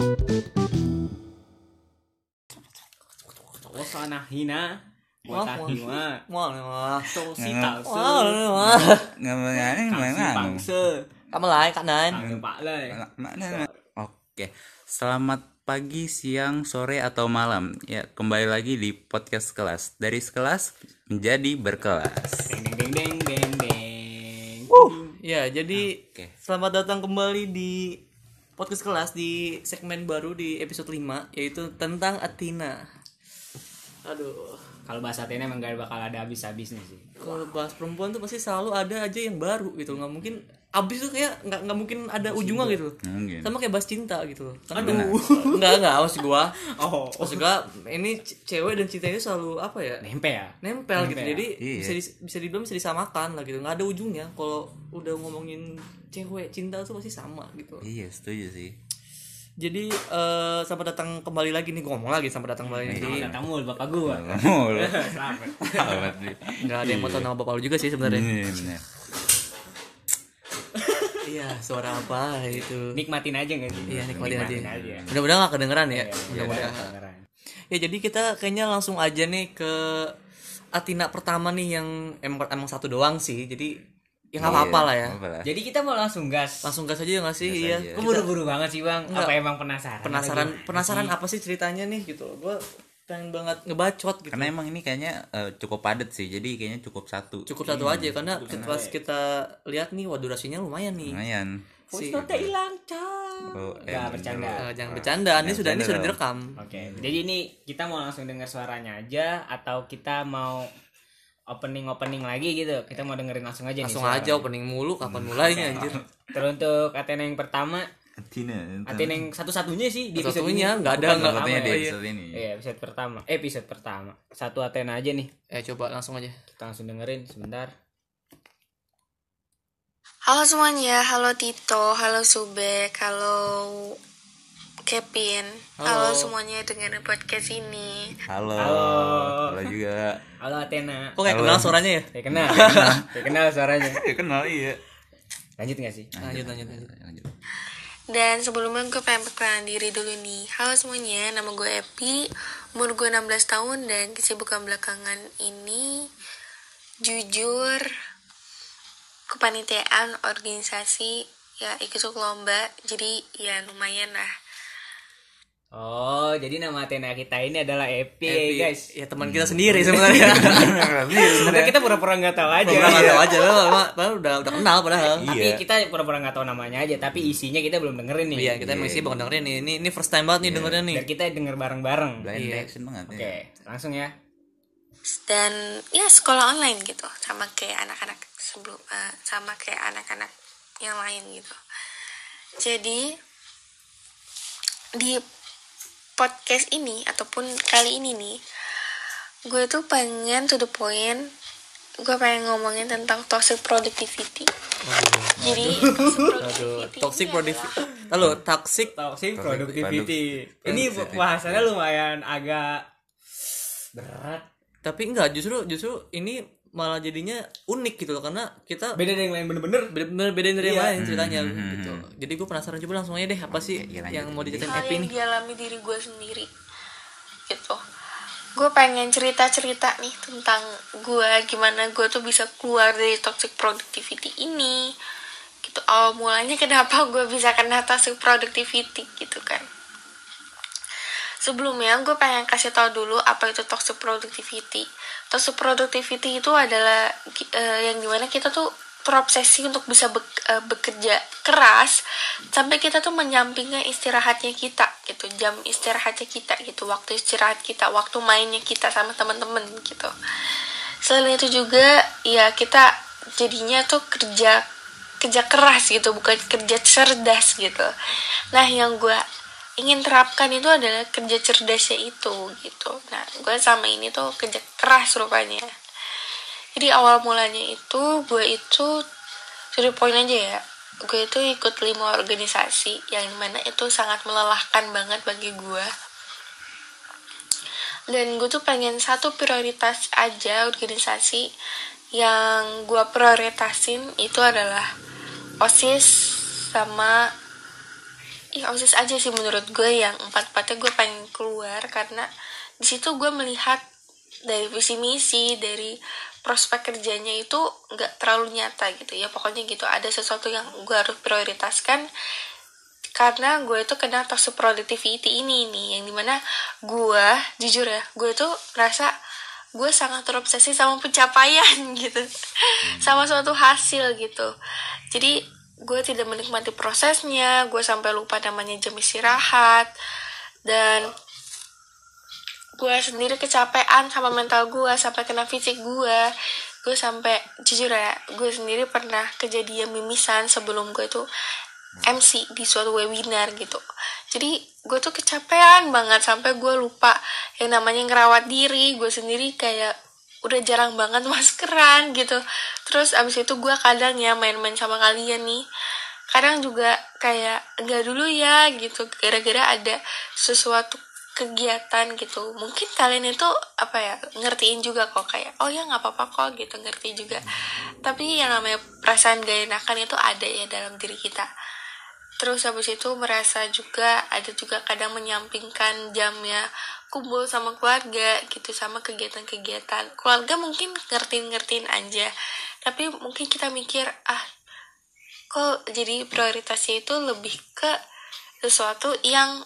Osana hina Kamu lain pak Oke, selamat pagi, siang, sore atau malam. Ya, kembali lagi di podcast kelas. Dari sekelas menjadi berkelas. Deng deng deng deng deng. Deng Ya, jadi selamat datang kembali di podcast kelas di segmen baru di episode 5 yaitu tentang Athena. Aduh, Kalau bahasa Athena emang gak bakal ada habis-habisnya sih kalau bahas perempuan tuh pasti selalu ada aja yang baru gitu. nggak mungkin abis tuh kayak nggak nggak mungkin ada ujungnya gitu. Mungkin. Sama kayak bahas cinta gitu. Karena enggak enggak maksud gua. Oh Maksud gua ini cewek dan cinta itu selalu apa ya? Nempe ya nempel gitu Nempel. jadi Iya. bisa di, bisa dibilang bisa disamakan lah gitu nggak ada ujungnya kalau udah ngomongin cewek cinta tuh pasti sama gitu Iya, setuju sih. jadi eh selamat datang kembali lagi nih gua ngomong lagi selamat datang kembali Selamat lagi datang mul bapak gua Ngomong lu. Selamat Sahabat nih. nggak ada yang mau tahu nama bapak lu juga sih sebenarnya Iya. Iya suara apa itu Nikmatin aja gak sih? iya nikmatin aja aja mudah-mudahan nggak kedengeran ya Iya, mudah-mudahan kedengeran. ya jadi kita kayaknya langsung aja nih ke Atina pertama nih yang emang, emang satu doang sih jadi ya nggak apa-apa lah ya Iya. Jadi kita mau langsung gas langsung gas aja nggak sih Gas iya. Kok buru-buru banget sih bang? Enggak. Apa emang penasaran? penasaran lagi? penasaran apa sih ceritanya nih gitu gue pengen banget ngebacot gitu Karena emang ini kayaknya eh, cukup padat sih. Jadi kayaknya cukup satu. cukup satu aja karena pas kita lihat nih wah durasinya lumayan nih Lumayan. Voice Si- note hilang cang. Oh, Gak eh, bercanda. Eh, jangan bercanda ini sudah ini sudah direkam Oke, jadi ini kita mau langsung dengar suaranya aja atau kita mau opening opening lagi gitu? Kita mau dengerin langsung aja langsung nih. aja opening mulu kapan mulainya anjir Terus untuk Athena yang pertama, Athena. Athena yang satu-satunya sih di episode Satu-satunya, ini. nggak ada, nggak pertama Satunya di ya. episode ini. Iya, episode pertama. Eh, episode pertama. Satu Athena aja nih. eh coba langsung aja Kita langsung dengerin sebentar. Halo semuanya, halo Tito, halo Subek, halo Kevin, halo, Halo. semuanya dengerin podcast ini. Halo. Halo. Halo juga. Halo Athena. kok kayak Halo. kenal suaranya ya Ya kenal. ya kenal suaranya. Ya kenal iya. Lanjut gak sih? lanjut lanjut lanjut Lanjut. Dan sebelumnya gue pengen perkenalan diri dulu nih. Halo semuanya, nama gue Epi, umur gue 16 tahun dan kesibukan belakangan ini jujur kepanitiaan organisasi ya ikut lomba. Jadi ya lumayan lah Oh, jadi nama Athena kita ini adalah Epi, Epi, guys. ya teman kita sendiri sebenarnya Sebenarnya kita pura-pura nggak tahu aja. Pura nggak tahu aja lo padahal udah udah kenal padahal Tapi Iya. kita pura-pura nggak tahu namanya aja, tapi isinya kita belum dengerin nih. iya kita masih bukan dengerin nih ini ini first time banget nih dengerin nih Biar kita denger bareng-bareng. Blind Iya. reaction banget. Oke, ya. langsung ya. dan ya sekolah online gitu sama kayak anak-anak sebelum eh, sama kayak anak-anak yang lain gitu jadi di podcast ini ataupun kali ini nih gue tuh pengen to the point gue pengen ngomongin tentang toxic productivity jadi aduh toxic ini productivity lalu toxic Toxic productivity. productivity. Ini bahasannya lumayan agak berat. tapi enggak justru justru ini malah jadinya unik gitu loh karena kita Beda dari yang lain bener-bener. bener beda dari yang Iya. lain ceritanya gitu jadi gue penasaran coba langsung aja deh apa sih lanjut. yang mau diceritain Epi yang nih dialami diri gue sendiri gitu gue pengen cerita cerita nih tentang gue gimana gue tuh bisa keluar dari toxic productivity ini gitu awal mulanya kenapa gue bisa kena toxic productivity gitu kan sebelumnya gue pengen kasih tahu dulu apa itu toxic productivity. Toxic productivity itu adalah eh, yang di mana kita tuh terobsesi untuk bisa bek- eh, bekerja keras sampai kita tuh menyampingkan istirahatnya kita gitu. Jam istirahatnya kita gitu. Waktu istirahat kita waktu mainnya kita sama teman-teman gitu. Selain itu juga ya kita jadinya tuh kerja kerja keras gitu. Bukan kerja cerdas gitu. Nah yang gue ingin terapkan itu adalah kerja cerdasnya itu gitu. Nah gue sama ini tuh kerja keras rupanya. Jadi awal mulanya itu gue itu sudah poin aja ya. Gue itu ikut lima organisasi yang di mana itu sangat melelahkan banget bagi gue dan gue tuh pengen satu prioritas aja organisasi yang gue prioritasin itu adalah osis sama ya osis aja sih menurut gue yang empat empatnya gue pengen keluar karena di situ gue melihat dari visi misi dari prospek kerjanya itu nggak terlalu nyata gitu ya. Pokoknya gitu ada sesuatu yang gue harus prioritaskan karena gue itu kena toxic productivity ini nih yang di mana gue jujur ya gue tuh rasa gue sangat terobsesi sama pencapaian gitu. Sama suatu hasil gitu. Jadi gue tidak menikmati prosesnya gue sampai lupa namanya jam istirahat dan gue sendiri kecapean sama mental gue sampai kena fisik gue. Gue sampai jujur ya gue sendiri pernah kejadian mimisan sebelum gue tuh MC di suatu webinar gitu. Jadi gue tuh kecapean banget sampai gue lupa yang namanya ngerawat diri. Gue sendiri kayak udah jarang banget maskeran gitu. Terus abis itu gue kadang ya main-main sama kalian nih. Kadang juga kayak enggak dulu ya gitu. Gara-gara ada sesuatu kegiatan gitu. Mungkin kalian itu apa ya ngertiin juga kok kayak oh ya nggak apa-apa kok gitu ngerti juga. Tapi yang namanya perasaan gak enakan itu ada ya dalam diri kita terus habis itu merasa juga ada juga kadang menyampingkan jamnya kumpul sama keluarga gitu sama kegiatan-kegiatan. Keluarga mungkin ngertiin-ngertiin aja tapi mungkin kita mikir ah kok jadi prioritasnya itu lebih ke sesuatu yang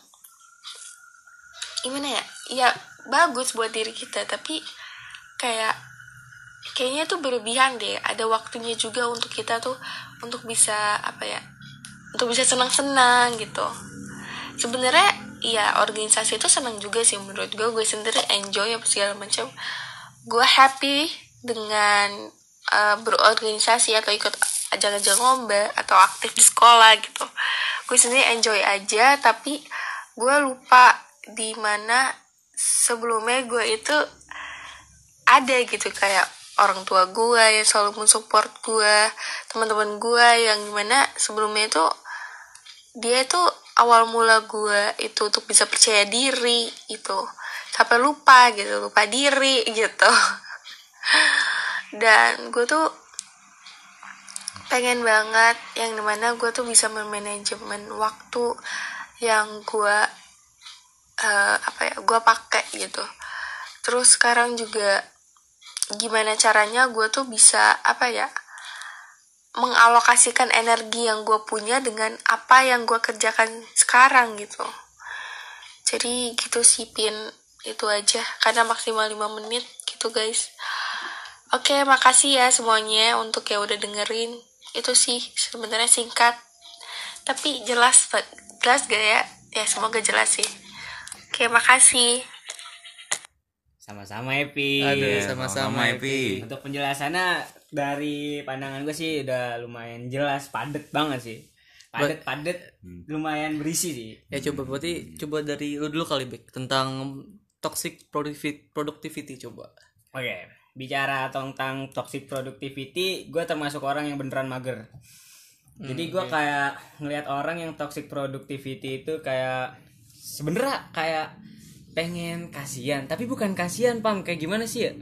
gimana ya ya bagus buat diri kita. Tapi kayak kayaknya tuh berlebihan deh ada waktunya juga untuk kita tuh untuk bisa apa ya untuk bisa senang-senang gitu. Sebenarnya ya organisasi itu senang juga sih menurut gue gue sendiri enjoy apa segala macam. Gue happy dengan uh, berorganisasi atau ikut ajang-ajang lomba atau aktif di sekolah gitu. Gue sendiri enjoy aja tapi gue lupa di mana sebelumnya gue itu ada gitu. Kayak orang tua gue yang selalu mensupport gue teman-teman gue yang gimana sebelumnya itu dia itu awal mula gue itu untuk bisa percaya diri itu sampai lupa gitu lupa diri gitu. Dan gue tuh pengen banget yang di mana gue tuh bisa memanajemen waktu yang gue uh, apa ya gue pakai gitu. Terus sekarang juga gimana caranya gue tuh bisa apa ya mengalokasikan energi yang gue punya dengan apa yang gue kerjakan sekarang gitu. Jadi gitu sih pin. Itu aja. Karena maksimal 5 menit gitu guys. Oke makasih ya semuanya untuk yang udah dengerin. Itu sih sebenarnya singkat. Tapi jelas jelas gak ya? Ya semoga jelas sih. Oke makasih sama-sama Epi. Aduh, Iya, sama-sama, Epi. untuk penjelasannya dari pandangan gue sih udah lumayan jelas padet banget sih. Padet padet lumayan berisi sih. Ya coba berarti coba dari lu dulu kali Bek tentang toxic productivity, productivity coba. Oke bicara tentang toxic productivity gue termasuk orang yang beneran mager. Jadi gue kayak ngelihat orang yang toxic productivity itu kayak sebenernya kayak pengen kasihan. Tapi bukan kasihan pam kayak gimana sih ya?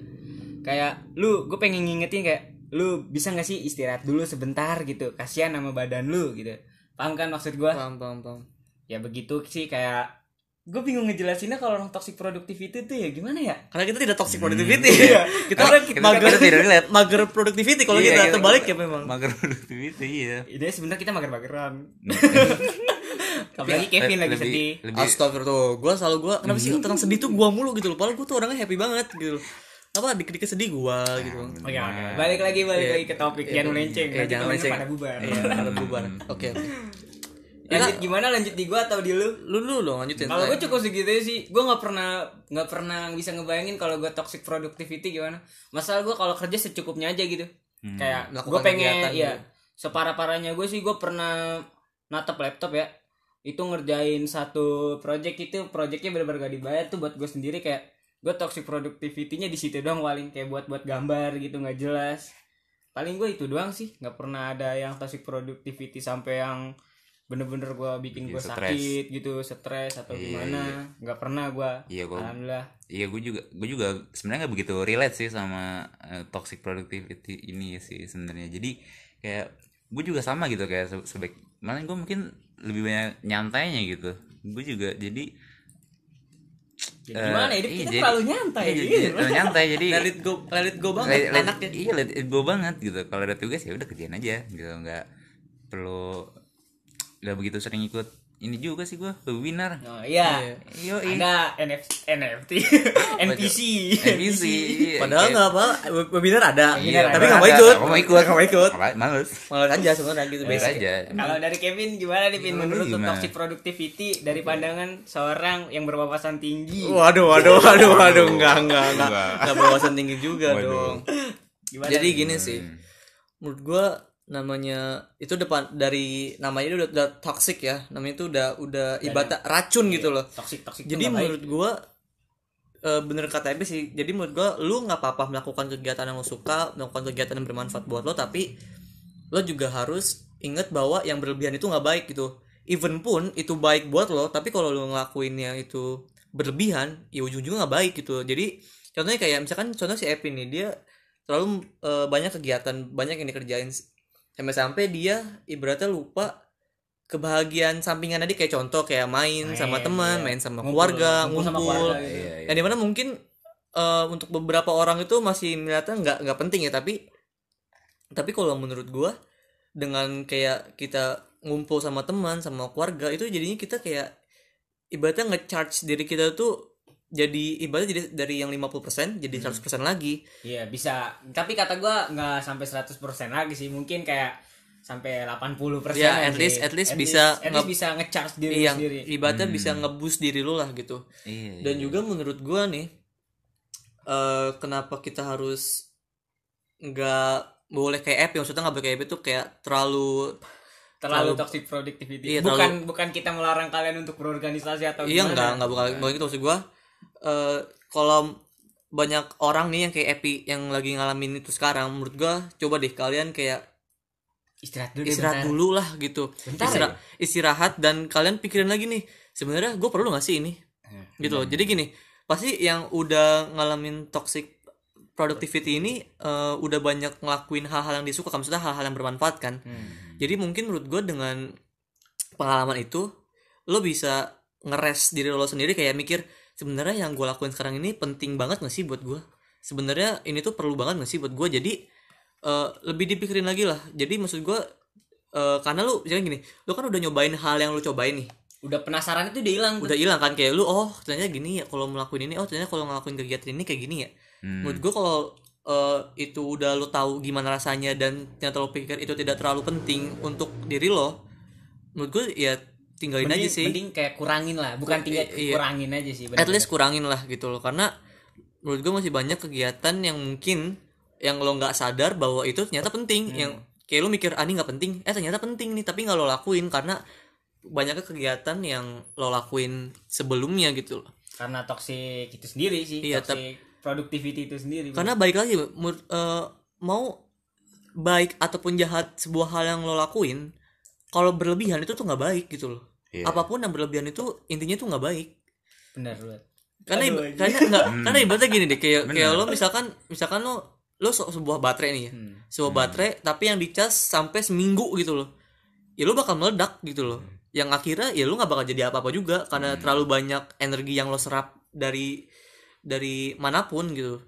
Kayak lu gue pengen ngingetin kayak lu bisa nggak sih istirahat dulu sebentar gitu? Kasihan sama badan lu gitu. Paham kan maksud gue paham paham paham ya begitu sih kayak gue bingung ngejelasinnya kalau orang toxic productivity itu ya gimana ya? Karena kita tidak toxic productivity. Iya. kita Karena orang kita- mager. kita tidak relate. mager productivity kalau Iya, kita kita- terbalik ya memang. Mager productivity iya. Ini sebenarnya kita mager-mageran apalagi Kevin lagi lebih- sedih. lebih Astagfirullah. Tuh gue selalu gue kenapa sih tentang sedih tuh gue mulu gitu loh? Padahal gue tuh orangnya happy banget gitu loh. Apa dikit-dikit sedih gue gitu. Oke oke, balik lagi balik lagi ke topik jangan melenceng. Iya, Nanti jangan melenceng. pada bubar. iya pada bubar. Oke oke. Lanjut gimana? Lanjut di gua atau di lu? lu lu dong lanjutin. Kalau gue cukup segitu sih, gue nggak pernah nggak pernah bisa ngebayangin kalau gue toxic productivity gimana. Masalah gue kalau kerja secukupnya aja gitu. Kayak gue Melakukan pengen ya gitu. separah parahnya gue sih gue pernah natap laptop ya. Itu ngerjain satu project itu projectnya bener-bener gak dibayar tuh buat gue sendiri kayak gue toxic productivity-nya di situ doang paling kayak buat buat gambar gitu nggak jelas. Paling gue itu doang sih, nggak pernah ada yang toxic productivity sampai yang bener-bener gue bikin Bikin gue sakit gitu stres atau gimana. nggak pernah gue Iya, gua- alhamdulillah. Iya gue juga gue juga sebenarnya nggak begitu relate sih sama eh, toxic productivity ini sih sebenarnya. Jadi kayak gue juga sama gitu kayak se- sebaik malah gue mungkin lebih banyak nyantainya gitu. Gue juga jadi Ya, gimana hidup iya, kita jadi- terlalu nyantai iya, gitu. jadi terlalu nyantai jadi let it go let it go banget let- anaknya. iya let it go banget gitu. Kalau ada tugas ya udah kerjain aja gitu nggak perlu nggak begitu sering ikut ini juga sih gue webinar. Oh iya. Yo, Ada NF, NFT, NPC. NPC padahal nggak apa webinar ada. Webinar tapi nggak mau ikut. Nggak mau ikut. nggak mau ikut. Males. Males. aja sebenarnya gitu Biasa aja. Kalau dari Kevin gimana nih Pin menurut lu toxic productivity dari pandangan seorang yang berwawasan tinggi? waduh waduh waduh. waduh enggak enggak enggak Enggak. berwawasan tinggi juga dong. Gimana? jadi gini sih. Menurut gua namanya itu depan dari namanya itu udah, udah toxic ya. Namanya itu udah udah ibarat racun gitu loh. toxic toxic jadi menurut gua eh, bener kata Ebe sih jadi menurut gua lu nggak apa-apa melakukan kegiatan yang lo suka melakukan kegiatan yang bermanfaat buat lo tapi lo juga harus inget bahwa yang berlebihan itu nggak baik gitu. Even pun itu baik buat lo tapi kalau lo ngelakuinnya itu berlebihan ya ujung-ujungnya nggak baik gitu. Jadi contohnya kayak misalkan contoh si Epi nih dia terlalu eh, banyak kegiatan banyak yang dikerjain sampai-sampai dia ibaratnya lupa kebahagiaan sampingan tadi kayak contoh kayak main, Main, sama teman, iya. main sama Ngumpul, keluarga, ngumpul sama ngumpul. keluarga gitu. Iya, iya. Yang di mana mungkin eh, untuk beberapa orang itu masih melihatnya nggak nggak penting ya, tapi tapi kalau menurut gua dengan kayak kita ngumpul sama teman, sama keluarga itu jadinya kita kayak ibaratnya nge-charge diri kita tuh jadi ibaratnya jadi dari yang 50% jadi 100% lagi. Iya bisa. Tapi kata gua nggak sampai 100% lagi sih. Mungkin kayak sampai 80% persen. Ya, at least- at least bisa at least nge- bisa ngecharge diri yang sendiri. ibaratnya bisa nge-boost diri lu lah gitu. Iya, dan iya. juga menurut gua nih eh kenapa kita harus nggak boleh kayak app ya maksudnya nggak boleh kayak app itu kayak terlalu terlalu terlalu- toxic productivity. Iya, bukan terlalu- bukan kita melarang kalian untuk berorganisasi atau iya gimana. nggak nggak bukan bukan gitu maksud gua eh kalau banyak orang nih yang kayak Epi yang lagi ngalamin itu sekarang menurut gua coba deh kalian kayak Istirahat dulu. istirahat bentar. dulu lah gitu Bentar Istira- istirahat dan kalian pikirin lagi nih sebenarnya gue perlu gak sih ini Hmm, gitu loh jadi gini pasti yang udah ngalamin toxic productivity ini eh, udah banyak ngelakuin hal-hal yang disuka maksudnya hal-hal yang bermanfaat kan Hmm. jadi mungkin menurut gue dengan pengalaman itu lo bisa ngeres diri lo sendiri kayak mikir sebenarnya yang gue lakuin sekarang ini penting banget gak sih buat gue sebenarnya ini tuh perlu banget gak sih buat gue jadi eh, lebih dipikirin lagi lah jadi maksud gue eh, karena lu misalnya gini lu kan udah nyobain hal yang lu cobain nih Udah penasaran itu udah hilang. tuh. udah hilang kan kayak lu oh ternyata gini ya kalau melakukan ini oh ternyata kalau ngelakuin kegiatan ini kayak gini ya Hmm. menurut gue kalau eh, itu udah lo tahu gimana rasanya dan ternyata lo pikir itu tidak terlalu penting untuk diri lo menurut gue ya tinggalin mending, aja sih mending kayak kurangin lah, bukan tinggal Iya. kurangin aja sih. at least kurangin lah gitu loh karena menurut gue masih banyak kegiatan yang mungkin yang lo nggak sadar bahwa itu ternyata penting Hmm. yang kayak lo mikir ah ini nggak penting eh ternyata penting nih tapi nggak lo lakuin karena banyaknya kegiatan yang lo lakuin sebelumnya gitu loh karena toxic itu sendiri sih. Iya, toxic productivity itu sendiri. karena baik lagi eh, mau baik ataupun jahat sebuah hal yang lo lakuin kalau berlebihan itu tuh nggak baik gitu loh Iya. apa pun yang berlebihan itu intinya tuh nggak baik. Benar banget. karena Aduh, karena nggak karena ibaratnya gini deh kayak kayak Bener. lo misalkan misalkan lo lo se- sebuah baterai nih ya. Hmm. sebuah baterai tapi yang dicas sampai seminggu gitu loh. Ya lo bakal meledak gitu loh. Yang akhirnya ya lo nggak bakal jadi apa apa juga karena terlalu banyak energi yang lo serap dari dari mana pun gitu.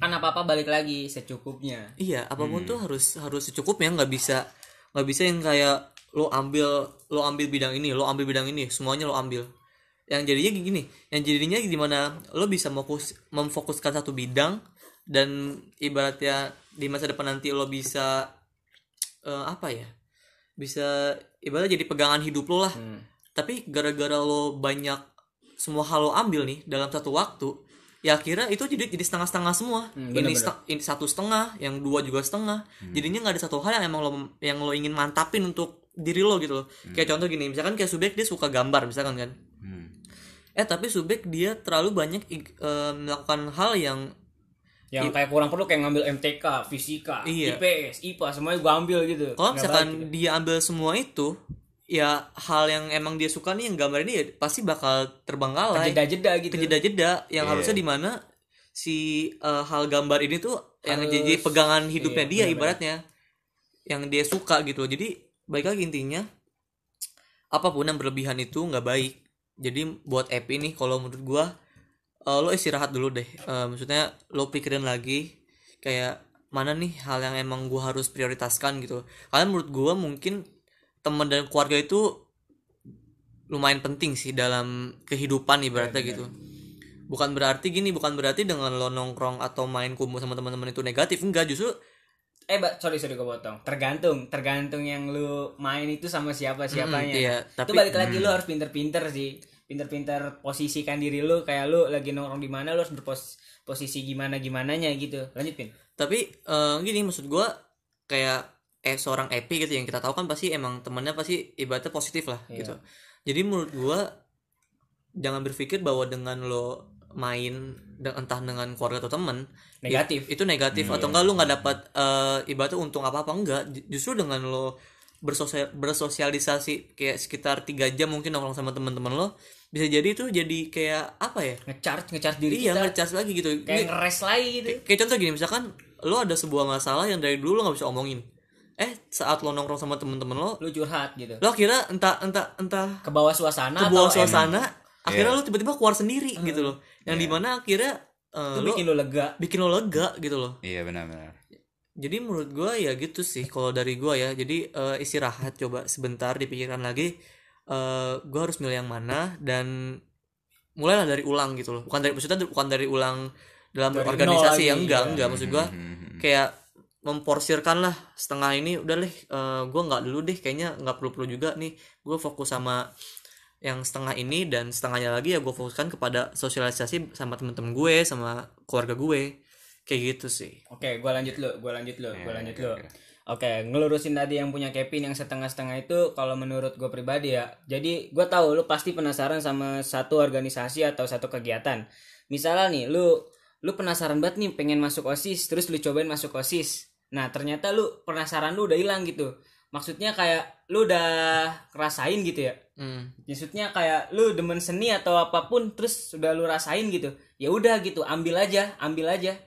Kan apa-apa balik lagi secukupnya. Iya, apa pun tuh harus harus secukupnya nggak bisa nggak bisa yang kayak lo ambil lo ambil bidang ini, lo ambil bidang ini, semuanya lo ambil. Yang jadinya gini, yang jadinya gimana lo bisa fokus memfokuskan satu bidang dan ibaratnya di masa depan nanti lo bisa eh, apa ya? Bisa ibaratnya jadi pegangan hidup lo lah. Hmm. Tapi gara-gara lo banyak semua hal lo ambil nih dalam satu waktu, ya akhirnya itu jadi jadi setengah-setengah semua. Hmm, ini, seteng- ini satu setengah, yang dua juga setengah. Jadinya nggak ada satu hal yang emang lo yang lo ingin mantapin untuk diri lo gitu loh. Kayak contoh gini, misalkan kayak Subek dia suka gambar misalkan kan. Hmm. Eh tapi Subek dia terlalu banyak eh, melakukan hal yang Yang kayak kurang perlu kayak ngambil MTK, fisika, Iya. IPS, IPA semuanya gua ambil gitu. kalau misalkan baik gitu. dia ambil semua itu ya hal yang emang dia suka nih yang gambar ini ya pasti bakal terbengkalai jeda-jeda gitu. kejeda-jeda yang Iya. harusnya di mana si eh, hal gambar ini tuh yang Harus- jadi pegangan hidupnya iya, dia benar-benar. ibaratnya yang dia suka gitu jadi baik lagi intinya apa pun yang berlebihan itu nggak baik. Jadi buat Epi nih kalau menurut gua eh, lo istirahat dulu deh. Eh, maksudnya lo pikirin lagi kayak mana nih hal yang emang gua harus prioritaskan gitu. Karena menurut gua mungkin teman dan keluarga itu lumayan penting sih dalam kehidupan ibaratnya gitu. Bukan berarti gini bukan berarti dengan lo nongkrong atau main kumpul sama teman-teman itu negatif enggak. Justru eh sorry sorry gue potong. Tergantung tergantung yang lu main itu sama siapa siapanya iya, itu tapi- balik lagi lu harus pinter-pinter sih. Pinter-pinter posisikan diri lu kayak lu lagi nongkrong di mana lu harus berposisi gimana gimananya gitu. Lanjutin tapi eh, gini maksud gua kayak eh seorang Epi gitu yang kita tahu kan pasti emang temennya pasti ibaratnya positif lah Iya. gitu. Jadi menurut gua jangan berpikir bahwa dengan lo main de- entah dengan keluarga atau temen Negatif. i- itu negatif. Atau enggak lu nggak dapat eh, ibaratnya untung apa apa enggak. Ju- justru dengan lo bersosial bersosialisasi kayak sekitar tiga jam mungkin nongkrong sama teman-teman lo bisa jadi itu jadi kayak apa ya? Ngecharge ngecharge diri iya kita. ngecas lagi gitu. Kayak ngeres lagi gitu. kayak contoh gini misalkan lo ada sebuah masalah yang dari dulu lo nggak bisa omongin. Eh saat lo nongkrong sama temen-temen lo lu curhat gitu. lo kira entah entah entah ke bawah suasana ke bawah suasana akhirnya lo tiba-tiba keluar sendiri gitu loh. Yang di mana akhirnya eh, itu lo bikin lu lega. bikin lo lega gitu loh. Iya benar-benar. jadi menurut gua ya gitu sih kalau dari gua ya. Jadi eh, istirahat coba sebentar dipikirkan lagi eh gua harus milih yang mana dan mulailah dari ulang gitu loh. Bukan dari maksudnya bukan dari ulang dalam Dari organisasi ya lagi, enggak iya. enggak. Maksud gua Mhm. kayak memporsirkan lah setengah ini udah deh eh, gua nggak dulu deh kayaknya nggak perlu perlu juga nih. Gue fokus sama yang setengah ini dan setengahnya lagi ya gue fokuskan kepada sosialisasi sama temen-temen gue sama keluarga gue kayak gitu sih Oke, gua lanjut lu, gua lanjut lu, gua Iya, lanjut lu. oke. Ngelurusin tadi yang punya Kevin yang setengah-setengah itu kalau menurut gue pribadi ya. Jadi gue tahu lu pasti penasaran sama satu organisasi atau satu kegiatan. Misalnya nih, lu lu penasaran banget nih pengen masuk OSIS, terus lu cobain masuk OSIS. Nah, ternyata lu penasaran lu udah hilang gitu. Maksudnya kayak lu udah rasain gitu ya. Hmm. Maksudnya kayak lu demen seni atau apa pun terus sudah lu rasain gitu. Ya udah gitu, ambil aja, ambil aja.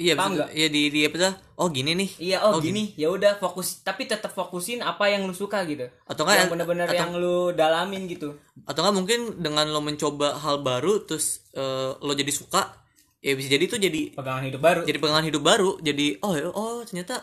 Iya, Paham betul. Iya di di apa tuh? Oh gini nih. Iya, oh, gini, ya udah fokus, tapi tetap fokusin apa yang lu suka gitu. Atau enggak yang bener-bener atau, yang lu dalamin gitu. atau enggak mungkin dengan lo mencoba hal baru terus eh, lo jadi suka, ya bisa jadi tuh jadi Pegangan hidup baru. jadi pegangan hidup baru. Jadi oh ya, oh ternyata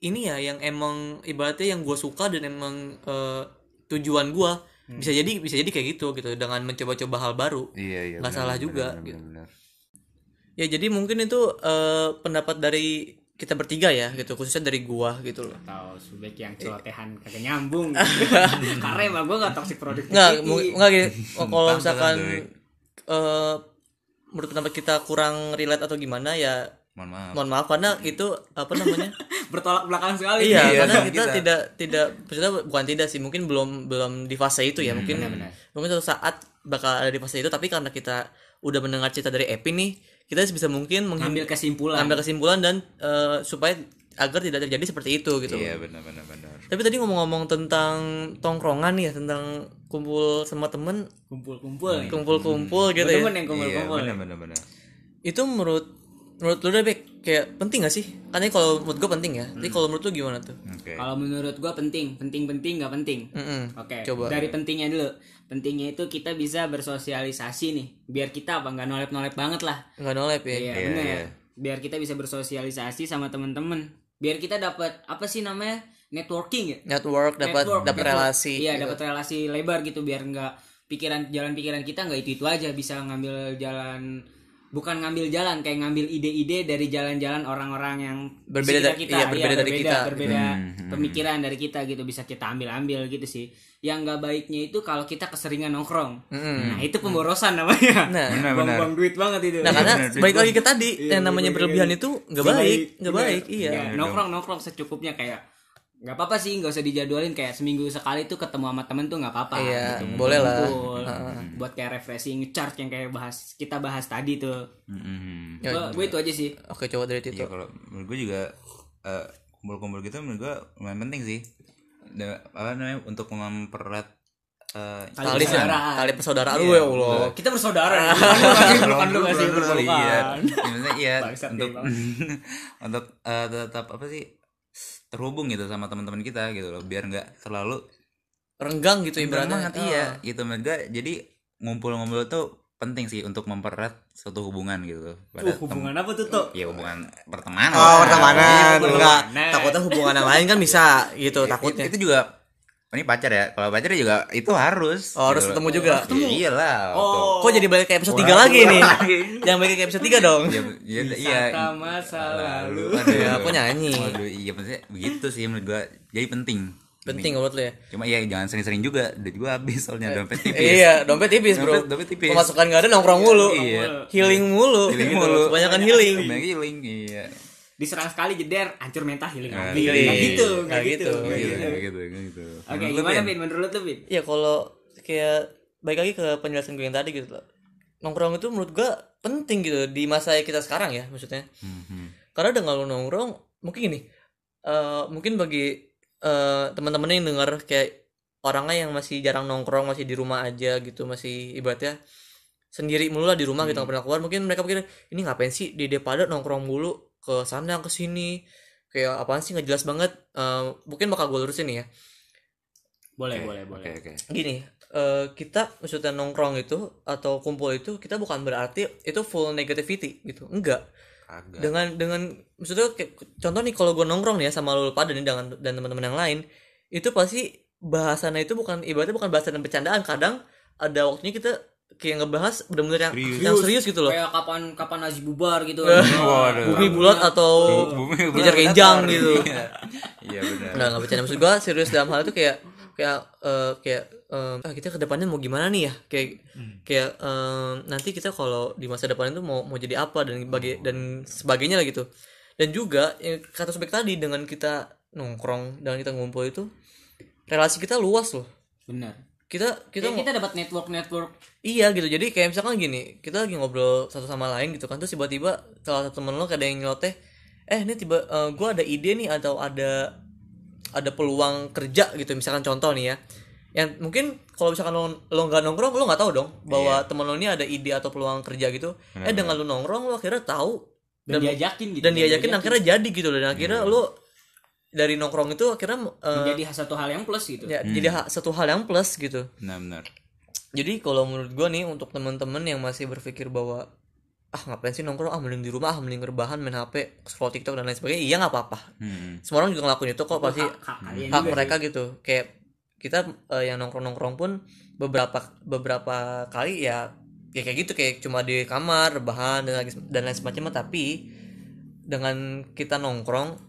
ini ya yang emang ibaratnya yang gue suka dan emang eh, tujuan gue Hmm. bisa jadi bisa jadi kayak gitu gitu dengan mencoba-coba hal baru. Iya iya. Nggak benar, salah juga, benar, gitu. benar, benar. Ya jadi mungkin itu eh, pendapat dari kita bertiga ya gitu khususnya dari gua gitu loh. Tahu subek yang celotehan kagak nyambung. Karena emang gue gak toxic productivity. Nggak, nggak. Oh, kalau misalkan eh menurut pendapat kita kurang relate atau gimana ya Mohon maaf. mohon maaf karena itu apa namanya? bertolak belakang sekali. iya, Iya, karena kita, kita. tidak tidak maksudnya bukan tidak sih, mungkin belum belum di fase itu ya, mungkin benar-benar. mungkin suatu saat bakal ada di fase itu tapi karena kita udah mendengar cerita dari Epi nih, kita bisa mungkin menghindar Ngambil kesimpulan. ambil kesimpulan dan eh, supaya agar tidak terjadi seperti itu gitu. Iya benar benar benar. Tapi tadi ngomong-ngomong tentang tongkrongan ya, tentang kumpul sama temen, Kumpul-kumpul nih. kumpul-kumpul gitu Gue ya. demen yang Iya kumpul-kumpul. benar benar benar. Itu menurut menurut lu deh Bek, kayak penting gak sih? Karena kalau menurut gue penting ya. Tapi kalau menurut lu gimana tuh? Oke. Kalau menurut gua penting, penting-penting nggak penting. Mm-mm. Oke, Coba. dari pentingnya dulu. Pentingnya itu kita bisa bersosialisasi nih. Biar kita apa nggak nolep-nolep banget lah. Nggak nolep ya. Iya, Iya, bener. iya. Biar kita bisa bersosialisasi sama teman-teman. Biar kita dapat apa sih namanya? networking ya? Network dapat dapat relasi. Iya, gitu. dapat relasi lebar gitu biar nggak pikiran jalan pikiran kita nggak itu-itu aja bisa ngambil jalan bukan ngambil jalan kayak ngambil ide-ide dari jalan-jalan orang-orang yang Berbeda dari- iya, berbeda dari kita. berbeda Hmm, pemikiran dari kita gitu bisa kita ambil-ambil gitu sih. Yang nggak baiknya itu kalau kita keseringan nongkrong. Nah itu pemborosan namanya. Nah, Benar, benar. buang-buang duit banget itu. Nah, karena Bener, balik duit lagi ke tadi Iya, yang namanya berlebihan lagi. itu nggak baik, nggak baik, iya. Ya, nongkrong nongkrong secukupnya kayak nggak apa-apa sih nggak usah dijadwalin kayak seminggu sekali tuh ketemu sama temen tuh nggak apa-apa Iya, gitu. boleh lah. Kumpul. buat kayak refreshing charge yang kayak bahas kita bahas tadi tuh Mhm. Ya, gue itu aja sih Oke, coba dari Tito. Iya kalau menurut gue juga eh, kumpul-kumpul gitu menurut gue lumayan penting sih. Da- apa namanya untuk mempererat eh, Tali Tali persaudaraan. tali persaudaraan Iya, lu ya Allah. kita bersaudara bukan lu lu ngasih Iya, iya. Iya untuk untuk eh, tetap apa sih terhubung gitu sama teman-teman kita gitu loh biar nggak terlalu renggang gitu ibaratnya. banget iya gitu. Menurut gue jadi ngumpul-ngumpul tuh penting sih untuk mempererat suatu hubungan gitu pada Uh, hubungan apa tuh, Tok? ya hubungan pertemanan. Oh pertemanan. Iya, enggak takutnya hubungan yang lain kan bisa gitu Itu- takutnya. itu juga ini pacar ya kalau pacar juga itu harus Oh, harus gitu. ketemu juga? Ya, iyalah Oh. kok jadi balik ke episode 3 lagi nih yang balik ke episode 3 dong ya, ya, iya Saka masa lalu. Aduh. Ya, aku nyanyi. Waduh, iya maksudnya begitu sih menurut gua. Jadi penting. penting menurut lu ya Cuma ya jangan sering-sering juga. Udah juga habis soalnya dompet tipis. iya dompet tipis bro Dompet- dompet tipis. pemasukan gak ada nongkrong mulu Iya. healing mulu Healing Gitu. mulu. kebanyakan healing healing, iya. Diserang sekali jeder, hancur mental healing Nah, lagi. healing. Nggak gitu, Nggak nggak gitu. gitu. nggak Gitu, gitu. gitu, gitu. Oke, Menurut lu, gimana Bin? Bin? Menurut lu, Bin? ya kalau kayak baik lagi ke penjelasan gue yang tadi gitu loh nongkrong itu menurut gue penting gitu di masa kita sekarang ya maksudnya Mhm. karena dengan lu nongkrong mungkin gini eh mungkin bagi eh teman-teman yang dengar kayak orangnya yang masih jarang nongkrong masih di rumah aja gitu masih ibaratnya sendiri mulu lah di rumah gitu nggak pernah keluar mungkin mereka pikir ini ngapain sih di daripada nongkrong mulu ke sana ke sini kayak apaan sih nggak jelas banget Eh, mungkin bakal gue lurusin ya Boleh, Oke, boleh, boleh. Oke, oke. gini eh, kita maksudnya nongkrong itu atau kumpul itu kita bukan berarti itu full negativity gitu enggak Kagak. dengan dengan maksudnya kayak, contoh nih kalau gue nongkrong nih ya sama lu pada nih dengan dan teman-teman yang lain itu pasti bahasannya itu bukan ibaratnya bukan bahasan dan bercandaan kadang ada waktunya kita kayak ngebahas benar-benar yang Serius. yang serius gitu loh Kayak kapan kapan Nazi bubar gitu. Waduh. bumi bulat atau Bumi ngejar benar. gitu Iya. Iya benar. Nah, nggak bercanda maksud gue serius dalam hal itu kayak kayak eh, kayak eh, ah, kita ke depannya mau gimana nih ya kayak kayak eh, nanti kita kalau di masa depan itu mau mau jadi apa dan bagi dan sebagainya lah gitu dan juga eh, kata Subek tadi dengan kita nongkrong dan kita ngumpul itu relasi kita luas loh Benar. Kita kita Kita dapat network network. iya gitu. Jadi kayak misalkan gini kita lagi ngobrol satu sama lain gitu kan terus tiba-tiba salah satu temen lo kayak ada yang nyeloteh eh ini tiba eh, gua ada ide nih atau ada ada peluang kerja gitu. Misalkan contoh nih ya. Yang mungkin kalau misalkan lo lo nggak nongkrong lo nggak tahu dong bahwa temen lo ini ada ide atau peluang kerja gitu. Eh dengan lo nongkrong lo akhirnya tahu. Dan, diajakin gitu. dan diajakin akhirnya jadi gitu dan akhirnya lo dari nongkrong itu akhirnya eh, menjadi satu hal yang plus gitu. ya, jadi ha- satu hal yang plus gitu. Benar-benar. jadi kalau menurut gua nih untuk teman-teman yang masih berpikir bahwa ah ngapain sih nongkrong? Ah mending di rumah ah mending rebahan main HP scroll TikTok dan lain sebagainya iya nggak apa-apa. Hmm. semua orang juga ngelakuin itu kok pasti Hak- hak hak mereka gitu. Kayak kita eh, yang nongkrong-nongkrong pun beberapa beberapa kali ya ya kayak gitu kayak cuma di kamar rebahan dan lagi dan lain semacamnya. Tapi dengan kita nongkrong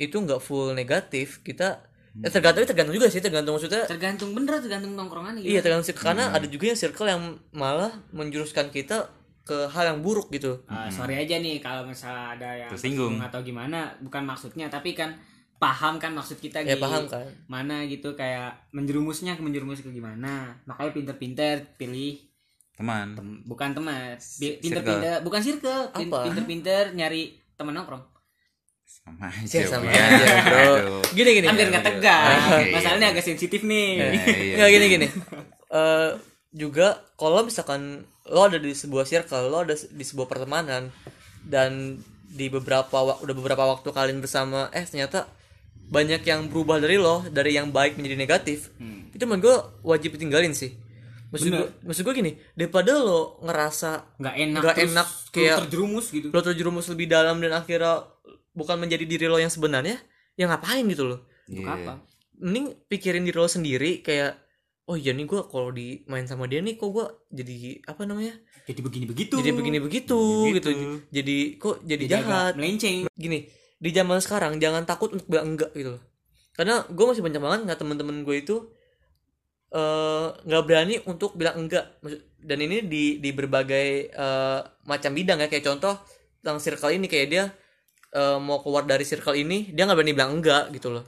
itu nggak full negatif kita eh, tergantung tergantung juga sih tergantung maksudnya Tergantung bener tergantung nongkrongan Iya tergantung sih karena ada juga yang circle yang malah menjuruskan kita ke hal yang buruk gitu. Ah, sorry aja nih kalau misalnya ada yang Tersinggung. atau gimana bukan maksudnya tapi kan paham kan maksud kita Ya Gi. paham kan. mana gitu kayak menjerumusnya ke menjerumus ke gimana makanya pinter-pinter pilih Teman. tem- bukan teman pinter-pinter bukan circle pinter-pinter nyari teman nongkrong Sama aja. Ya, sama aja, bro. Aduh. Gini gini. biar nggak tegang Oke, masalahnya iya. agak sensitif nih Nah, iya. Nggak gini gini. Eh juga kalau misalkan lo ada di sebuah circle, lo ada di sebuah pertemanan dan di beberapa udah beberapa waktu kalian bersama eh ternyata banyak yang berubah dari lo dari yang baik menjadi negatif Hmm. itu menurut gue wajib ditinggalin sih maksud gue maksud gue gini daripada lo ngerasa nggak enak terus enak, kayak- terjerumus gitu lo terjerumus lebih dalam dan akhirnya bukan menjadi diri lo yang sebenarnya ya ngapain gitu loh. Untuk Iya. apa? Mending pikirin diri lo sendiri kayak oh iya nih gue kalau di main sama dia nih kok gue jadi apa namanya jadi begini begitu. jadi begini begitu gitu. Jadi kok jadi jahat. melenceng. Gini di zaman sekarang jangan takut untuk bilang enggak gitu loh. Karena gue masih banyak banget nggak temen-temen gue itu eh, nggak berani untuk bilang enggak. Dan ini di di berbagai eh, macam bidang ya. Kayak contoh tentang circle ini kayak dia eh, mau keluar dari circle ini dia nggak berani bilang enggak gitu loh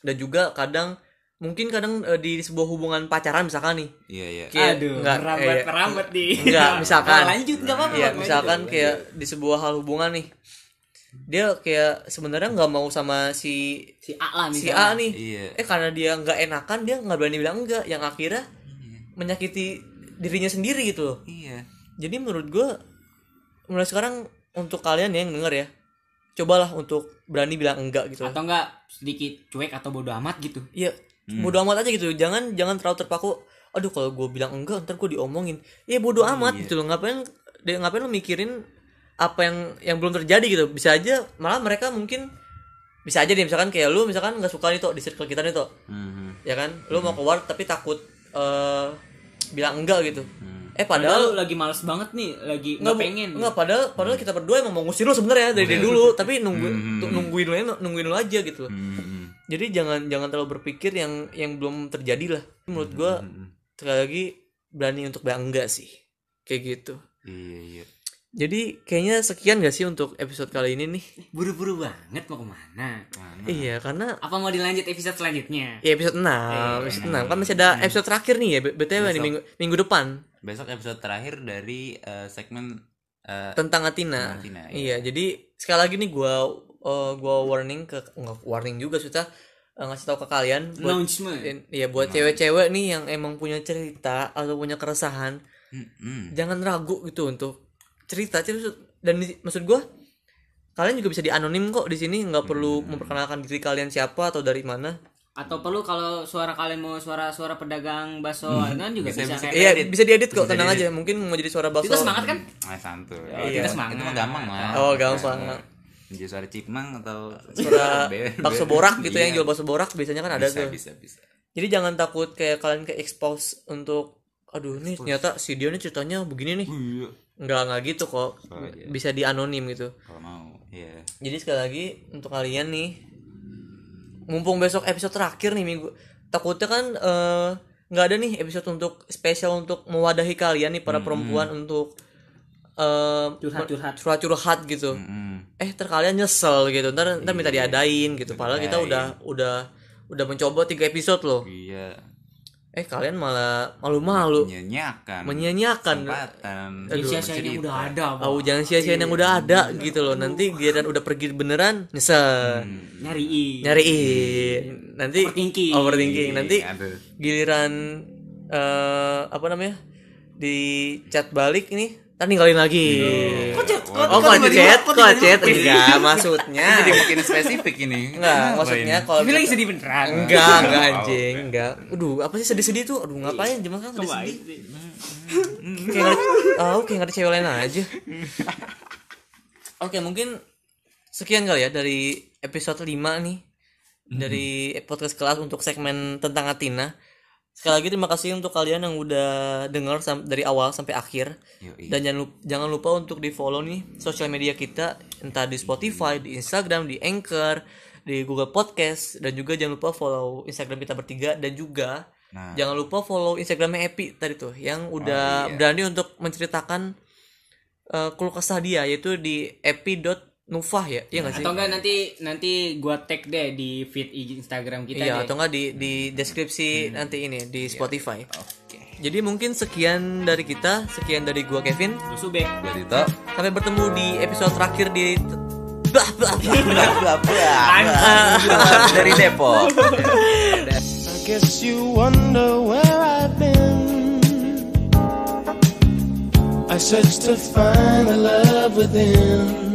dan juga kadang mungkin kadang eh, di sebuah hubungan pacaran misalkan nih Iya, iya. kayak aduh nggak merambat eh, merambat di Enggak, misalkan. Oh, lanjut nggak apa-apa Iya, lanjut. misalkan kayak di sebuah hal hubungan nih. Dia kayak sebenarnya nggak mau sama si si A lah si A nih. Iya. Eh karena dia nggak enakan dia nggak berani bilang enggak yang akhirnya menyakiti dirinya sendiri gitu loh. Iya. Jadi menurut gua mulai sekarang untuk kalian yang denger ya, cobalah untuk berani bilang enggak gitu. atau enggak sedikit cuek atau bodoh amat gitu. Iya, bodo amat aja gitu. Jangan jangan terlalu terpaku aduh kalau gue bilang enggak ntar gue diomongin. Ya bodo amat gitu loh. Ngapain dia ngapain lo mikirin apa yang yang belum terjadi gitu? Bisa aja malah mereka mungkin bisa aja deh misalkan kayak lu misalkan nggak suka nih tuh di circle kita nih tuh Mhm. ya kan? Lu mau keluar tapi takut eh bilang enggak gitu eh Padahal padahal lu lagi males banget nih, lagi nggak pengen. nggak padahal padahal kita berdua emang mau ngusir lu sebenarnya dari dari dulu tapi nunggu tuh nungguin lu aja- nungguin lu aja gitu loh. Mhm. jadi jangan jangan terlalu berpikir yang yang belum terjadi lah. Menurut gua sekali lagi berani untuk bilang enggak sih. Kayak gitu. Iya iya. jadi kayaknya sekian gak sih untuk episode kali ini nih? Buru-buru banget mau ke mana? iya karena Apa mau dilanjut episode selanjutnya? ya episode 6 episode 6 kan masih ada episode terakhir nih ya btw nih minggu minggu depan Besok episode terakhir dari eh, segmen eh, tentang Atina. Athena, iya. jadi sekali lagi nih gua eh, gua warning ke nggak warning juga sudah ngasih tahu ke kalian buat Announcement. Iya buat cewek-cewek nih yang emang punya cerita atau punya keresahan, mm-mm. jangan ragu gitu untuk cerita. Cerita- Dan di- maksud gua kalian juga bisa dianonim kok di sini nggak perlu memperkenalkan diri kalian siapa atau dari mana. Atau perlu kalau suara kalian mau suara-suara pedagang bakso kan juga bisa, Bisa- bisa Iya edit. bisa diedit kok Bisa tenang diedit. aja. Mungkin mau jadi suara bakso. Kita semangat kan? Ah, santuy. Iya. Kita semangat. Itu mah gampang lah. Oh gampang. Jadi suara cipmang atau Suara bakso borak gitu iya. yang jual bakso borak biasanya kan ada bisa, tuh. bisa bisa. Jadi jangan takut kayak kalian ke expose untuk aduh nih ternyata si dia nih ceritanya begini nih. Iya. Enggak enggak gitu kok. Oh, iya. Bisa dianonim gitu. Kalau mau, iya. Jadi sekali lagi untuk kalian nih mumpung besok episode terakhir nih minggu takutnya kan eh, nggak ada nih episode untuk spesial untuk mewadahi kalian nih para perempuan untuk eh, Curhat-curhat. curhat-curhat gitu. Mm. Eh ntar kalian nyesel gitu ntar ntar minta diadain gitu. Padahal kita udah udah udah mencoba tiga episode loh. Iya. Eh kalian malah malu-malu Menyanyiakan. menyanyiakan. Sia-siain yang udah ada. Bang. Oh jangan sia-siain yang udah ada gitu loh. Nanti giliran udah pergi beneran nyesel. Nyariin. nyariin nanti Overthinking. overthinking. nanti Aduh. giliran eh apa namanya di chat balik ini ntar ninggalin lagi. Oh kok chat? kok chat? enggak maksudnya. Jadi makin spesifik ini. enggak maksudnya ini? kalau Tapi lagi sedih beneran. enggak enggak anjing enggak. aduh apa sih sedih-sedih tuh? Aduh ngapain? Zaman kan sedih-sedih kayak oh, kayak ada cewek lain aja. Oke mungkin sekian kali ya dari episode 5 nih. Dari podcast kelas untuk segmen tentang Atina sekali lagi terima kasih untuk kalian yang udah dengar dari awal sampai akhir Yoi. dan jangan lupa, jangan lupa untuk di follow nih sosial media kita entah di Spotify di Instagram di Anchor di Google Podcast dan juga jangan lupa follow Instagram kita bertiga dan juga Nah. jangan lupa follow Instagramnya Epi tadi tuh yang udah berani untuk menceritakan uh, keluh kesah dia yaitu di epi.nufah ya iya nggak sih Atau enggak nanti nanti gua tag deh di feed IG Instagram kita iya deh. atau enggak di di deskripsi nanti ini di Spotify Oke. jadi mungkin sekian dari kita sekian dari gua Kevin Gua Subek. Gua Tito. sampai bertemu di episode terakhir di blah blah blah Bla bla bla. Dari Depok. I guess you wonder where I've been. I searched to find the love within.